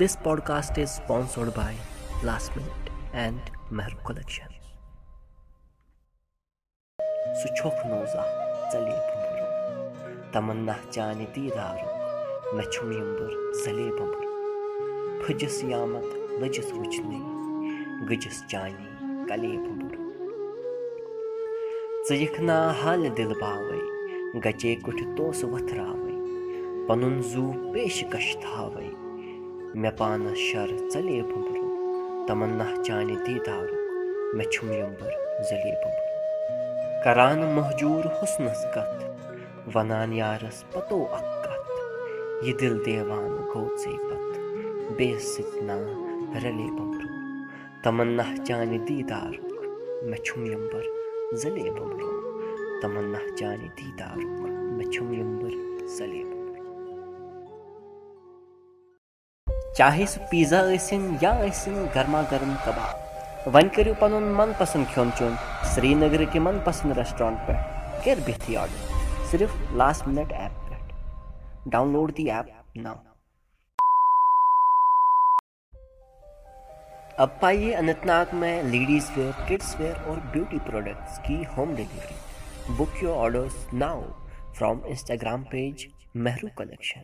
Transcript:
This podcast is sponsored by Last Minute and Mehru Collection. سُہ ژَلے بُمبُر تَمنا چانہِ ژَلے بُمبُر پھٕجِس یامت لٔجِس ژٕ یِکھ نا حالہِ دِل باوَے گَچے کُٹھِ توسہٕ وۄتھراوَے پَنُن زوٗ پیشکش تھاوَے مےٚ پانَس شَر ژَلے بُمبرٕ تَمنا چانہِ دیٖدارُک مےٚ چھُم یِمبُر ژَلے بُمبُر کَران مہجوٗر حُسنَس کَتھ وَنان یارَس پَتو اَکھ کَتھ یہِ دِل دیوان گوٚو ژے پَتہٕ بیٚیِس سۭتۍ نا رَلے بُمبرٕ تَمنا چانہِ دیٖدارُک مےٚ چھُم یِمبُر ژَلے بُمبرٕ تَمنا چانہِ دیٖدارُک مےٚ چھُم چاہے سُہ پیٖزا ٲسِنۍ یا ٲسِنۍ گرما گرم کباب وۄنۍ کٔرِو پنُن من پسنٛد کھیوٚن چیوٚن سرینگرٕکہِ من پسنٛد ریسٹورنٹ پٮ۪ٹھ کٔر بِہتھٕے آرڈر صرف لاسٹ مِنٹ ایپ پٮ۪ٹھ ڈاوُن لوڈ دی ایپ نو अब पाइए अनंतनाग में लेडीज वेयर किड्स वेयर और ब्यूटी प्रोडक्ट्स की home delivery book your orders now from Instagram page Mehru collection